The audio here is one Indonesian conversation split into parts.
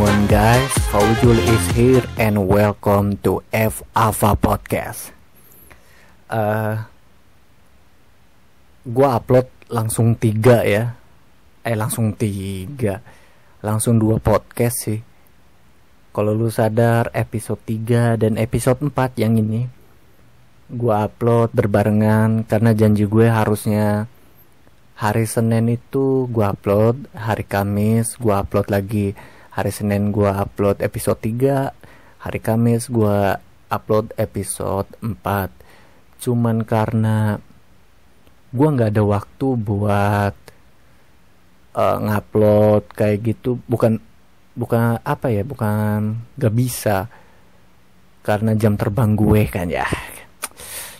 on guys, Faujul is here and welcome to F Ava Podcast. Uh, gua upload langsung tiga ya, eh langsung tiga, langsung dua podcast sih. Kalau lu sadar episode 3 dan episode 4 yang ini gua upload berbarengan karena janji gue harusnya hari Senin itu gua upload, hari Kamis gua upload lagi hari Senin gua upload episode 3 hari Kamis gua upload episode 4 cuman karena gua nggak ada waktu buat uh, ngupload kayak gitu bukan bukan apa ya bukan gak bisa. Karena jam terbang gue kan ya.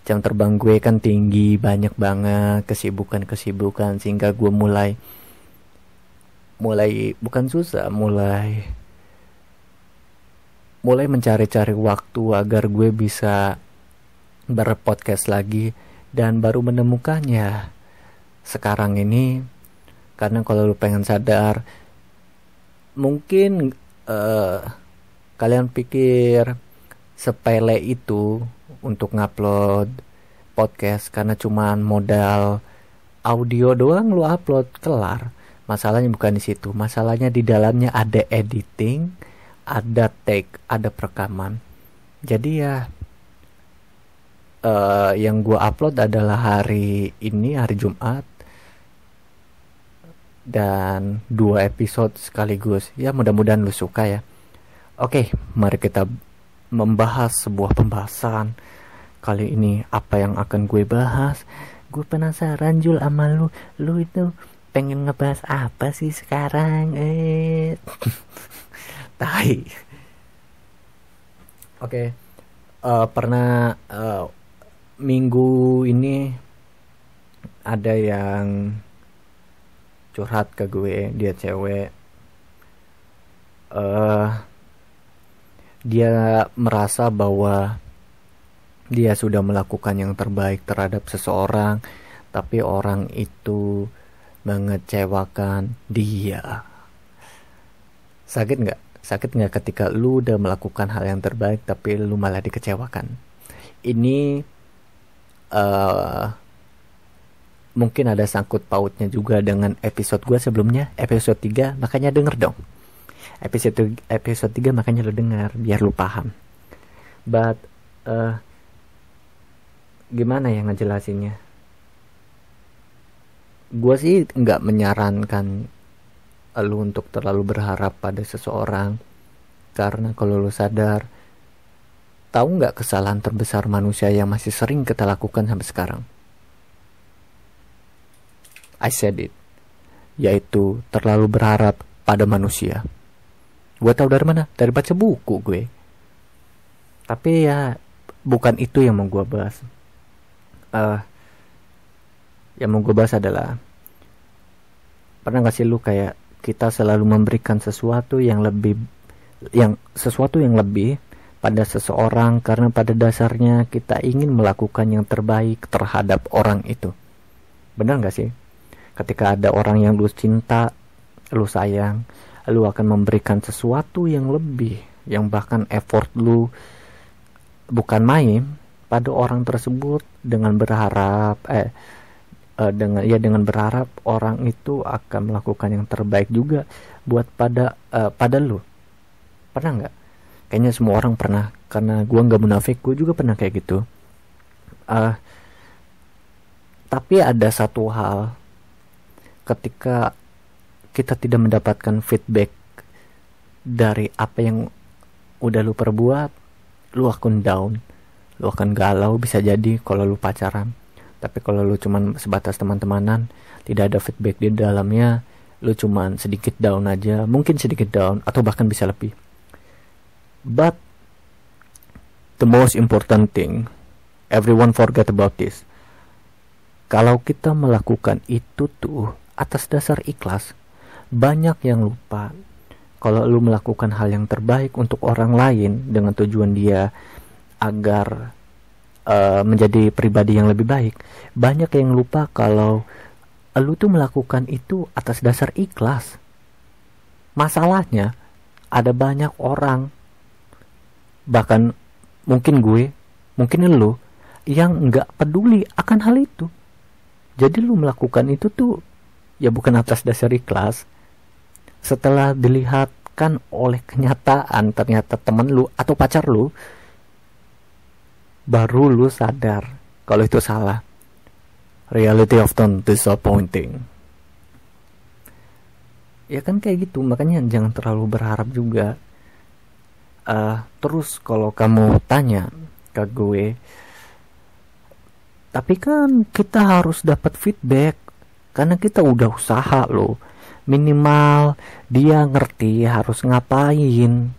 Jam terbang gue kan tinggi banyak banget kesibukan kesibukan sehingga gue mulai mulai bukan susah mulai mulai mencari-cari waktu agar gue bisa berpodcast lagi dan baru menemukannya. Sekarang ini karena kalau lu pengen sadar mungkin uh, kalian pikir sepele itu untuk ngupload podcast karena cuman modal audio doang lu upload kelar Masalahnya bukan di situ. Masalahnya di dalamnya ada editing, ada take, ada perekaman. Jadi ya uh, yang gue upload adalah hari ini hari Jumat dan dua episode sekaligus. Ya mudah-mudahan lu suka ya. Oke, mari kita membahas sebuah pembahasan. Kali ini apa yang akan gue bahas? Gue penasaran Jul sama lu. Lu itu pengen ngebahas apa sih sekarang eh tai oke okay. uh, eh, pernah uh, minggu ini ada yang curhat ke gue dia cewek uh, dia merasa bahwa dia sudah melakukan yang terbaik terhadap seseorang tapi orang itu mengecewakan dia. Sakit nggak? Sakit nggak ketika lu udah melakukan hal yang terbaik tapi lu malah dikecewakan? Ini uh, mungkin ada sangkut pautnya juga dengan episode gue sebelumnya, episode 3, makanya denger dong. Episode episode 3 makanya lu denger biar lu paham. But uh, gimana ya ngejelasinnya? Gue sih nggak menyarankan lu untuk terlalu berharap pada seseorang. Karena kalau lu sadar tahu nggak kesalahan terbesar manusia yang masih sering kita lakukan sampai sekarang? I said it. Yaitu terlalu berharap pada manusia. Gue tahu dari mana? Dari baca buku gue. Tapi ya bukan itu yang mau gue bahas. Uh, yang mau gue bahas adalah pernah gak sih lu kayak kita selalu memberikan sesuatu yang lebih yang sesuatu yang lebih pada seseorang karena pada dasarnya kita ingin melakukan yang terbaik terhadap orang itu. Benar gak sih? Ketika ada orang yang lu cinta lu sayang lu akan memberikan sesuatu yang lebih yang bahkan effort lu bukan main pada orang tersebut dengan berharap eh uh, dengan ya dengan berharap orang itu akan melakukan yang terbaik juga buat pada uh, pada lu. Pernah nggak? Kayaknya semua orang pernah karena gua nggak munafik gua juga pernah kayak gitu. Uh, tapi ada satu hal ketika kita tidak mendapatkan feedback dari apa yang udah lu perbuat lu akan down lu akan galau bisa jadi kalau lu pacaran tapi kalau lu cuman sebatas teman-temanan tidak ada feedback di dalamnya lu cuman sedikit down aja mungkin sedikit down atau bahkan bisa lebih. But the most important thing everyone forget about this. Kalau kita melakukan itu tuh atas dasar ikhlas banyak yang lupa kalau lu melakukan hal yang terbaik untuk orang lain dengan tujuan dia agar uh, menjadi pribadi yang lebih baik. Banyak yang lupa kalau lu tuh melakukan itu atas dasar ikhlas. Masalahnya ada banyak orang bahkan mungkin gue mungkin lo yang nggak peduli akan hal itu. Jadi lu melakukan itu tuh ya bukan atas dasar ikhlas. Setelah dilihatkan oleh kenyataan ternyata temen lu atau pacar lu baru lu sadar kalau itu salah. Reality often disappointing. Ya kan kayak gitu makanya jangan terlalu berharap juga. Uh, terus kalau kamu tanya ke gue tapi kan kita harus dapat feedback karena kita udah usaha loh. Minimal dia ngerti harus ngapain.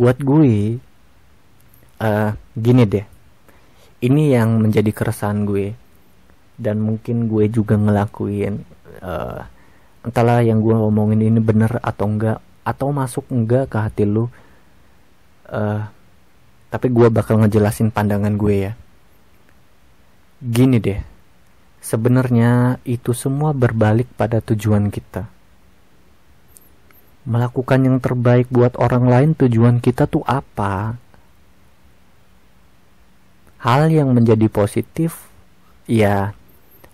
Buat gue uh, gini deh ini yang menjadi keresahan gue. Dan mungkin gue juga ngelakuin uh, entahlah yang gue ngomongin ini bener atau enggak atau masuk enggak ke hati lu uh, tapi gue bakal ngejelasin pandangan gue ya. Gini deh sebenarnya itu semua berbalik pada tujuan kita. Melakukan yang terbaik buat orang lain tujuan kita tuh apa hal yang menjadi positif ya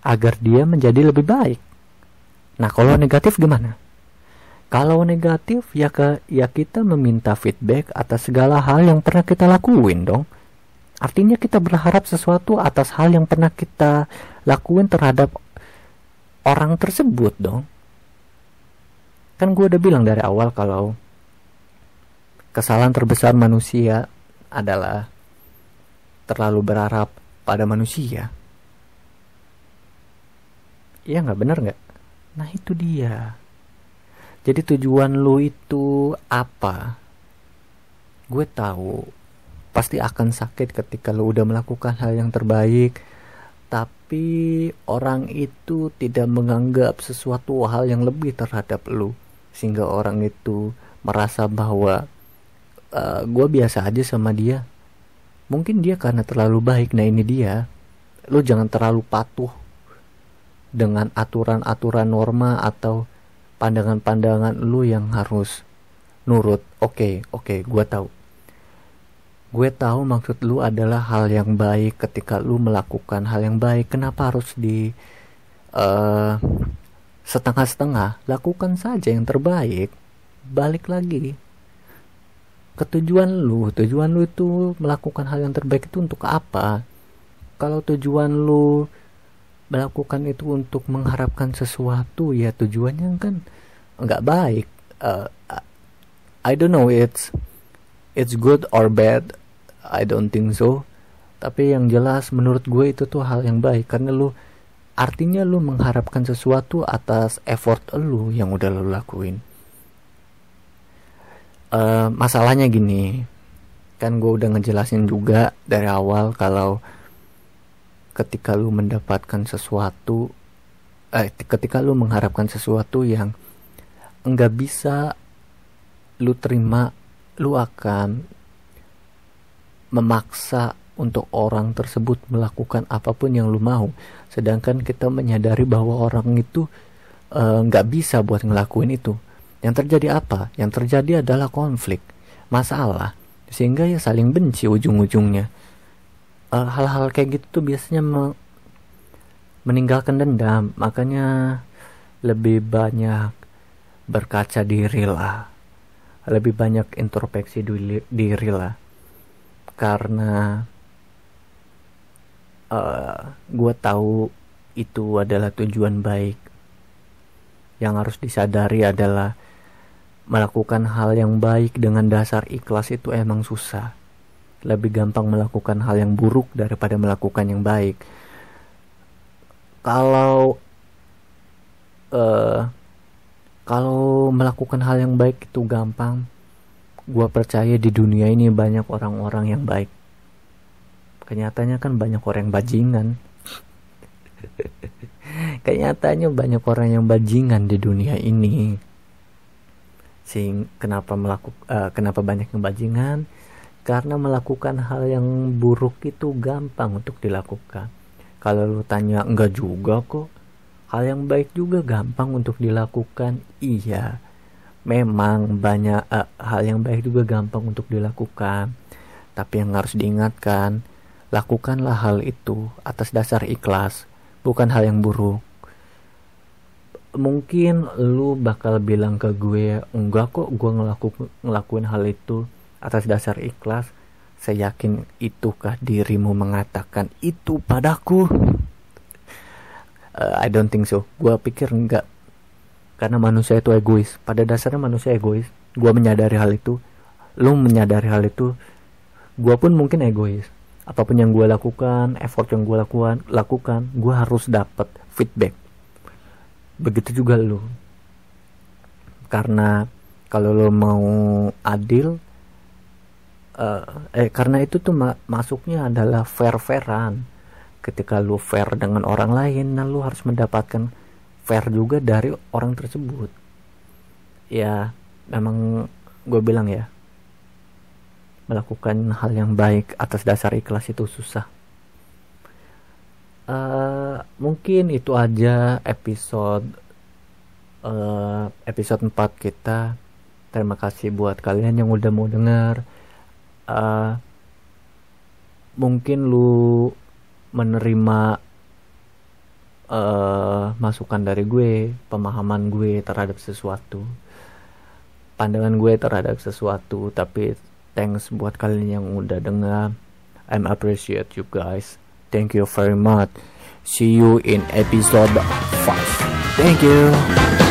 agar dia menjadi lebih baik Nah, kalau negatif gimana? Kalau negatif ya ke ya kita meminta feedback atas segala hal yang pernah kita lakuin dong. Artinya kita berharap sesuatu atas hal yang pernah kita lakuin terhadap orang tersebut dong. Kan gue udah bilang dari awal kalau kesalahan terbesar manusia adalah terlalu berharap pada manusia. Iya nggak bener nggak? Nah itu dia. Jadi tujuan lu itu apa? Gue tahu pasti akan sakit ketika lu udah melakukan hal yang terbaik, tapi orang itu tidak menganggap sesuatu hal yang lebih terhadap lu, sehingga orang itu merasa bahwa uh, gue biasa aja sama dia. Mungkin dia karena terlalu baik. Nah ini dia. Lu jangan terlalu patuh dengan aturan-aturan norma atau pandangan-pandangan lu yang harus nurut. Oke, okay, oke, okay, gue tahu. Gue tahu maksud lu adalah hal yang baik ketika lu melakukan hal yang baik. Kenapa harus di uh, setengah-setengah? Lakukan saja yang terbaik. Balik lagi ke tujuan lu. Tujuan lu itu melakukan hal yang terbaik itu untuk apa? Kalau tujuan lu melakukan itu untuk mengharapkan sesuatu ya tujuannya kan nggak baik uh, I don't know it's it's good or bad I don't think so tapi yang jelas menurut gue itu tuh hal yang baik karena lu artinya lu mengharapkan sesuatu atas effort lu yang udah lu lakuin uh, masalahnya gini kan gue udah ngejelasin juga dari awal kalau ketika lu mendapatkan sesuatu eh ketika lu mengharapkan sesuatu yang enggak bisa lu terima lu akan memaksa untuk orang tersebut melakukan apa pun yang lu mau. Sedangkan kita menyadari bahwa orang itu eh, nggak uh, bisa buat ngelakuin itu yang terjadi apa? Yang terjadi adalah konflik masalah sehingga ya saling benci ujung-ujungnya. Eh, hal-hal kayak gitu tuh biasanya me meninggalkan dendam. Makanya lebih banyak berkaca diri lah. Lebih banyak introspeksi diri, diri lah. Karena uh, eh, gue tahu itu adalah tujuan baik. Yang harus disadari adalah melakukan hal yang baik dengan dasar ikhlas itu emang susah lebih gampang melakukan hal yang buruk daripada melakukan yang baik. Kalau uh, kalau melakukan hal yang baik itu gampang, gue percaya di dunia ini banyak orang-orang yang baik. Kenyataannya kan banyak orang yang bajingan. Kenyataannya banyak orang yang bajingan di dunia ini. Sing kenapa melakukan uh, kenapa banyak yang bajingan? karena melakukan hal yang buruk itu gampang untuk dilakukan. Kalau lu tanya enggak juga kok. Hal yang baik juga gampang untuk dilakukan. Iya memang banyak uh, hal yang baik juga gampang untuk dilakukan. Tapi yang harus diingatkan lakukanlah hal itu atas dasar ikhlas bukan hal yang buruk mungkin lu bakal bilang ke gue enggak kok gue ngelaku, ngelakuin hal itu atas dasar ikhlas. Saya yakin itukah dirimu mengatakan itu padaku? Uh, I don't think so. Gue pikir enggak. Karena manusia itu egois. Pada dasarnya manusia egois. Gue menyadari hal itu. Lu menyadari hal itu. Gue pun mungkin egois. Apa pun yang gue lakukan effort yang gue lakukan lakukan gue harus dapat feedback begitu juga lu. Karena kalau lo mau adil uh, eh karena itu tuh ma masuknya adalah fair fairan ketika lu fair dengan orang lain nah lu harus mendapatkan fair juga dari orang tersebut. Ya memang gue bilang ya melakukan hal yang baik atas dasar ikhlas itu susah uh, mungkin itu aja episode uh, episode 4 kita. Terima kasih buat kalian yang udah mau dengar uh, mungkin lu menerima uh, masukan dari gue pemahaman gue terhadap sesuatu pandangan gue terhadap sesuatu tapi thanks buat kalian yang udah dengar I'm appreciate you guys Thank you very much. See you in episode 5. Thank you.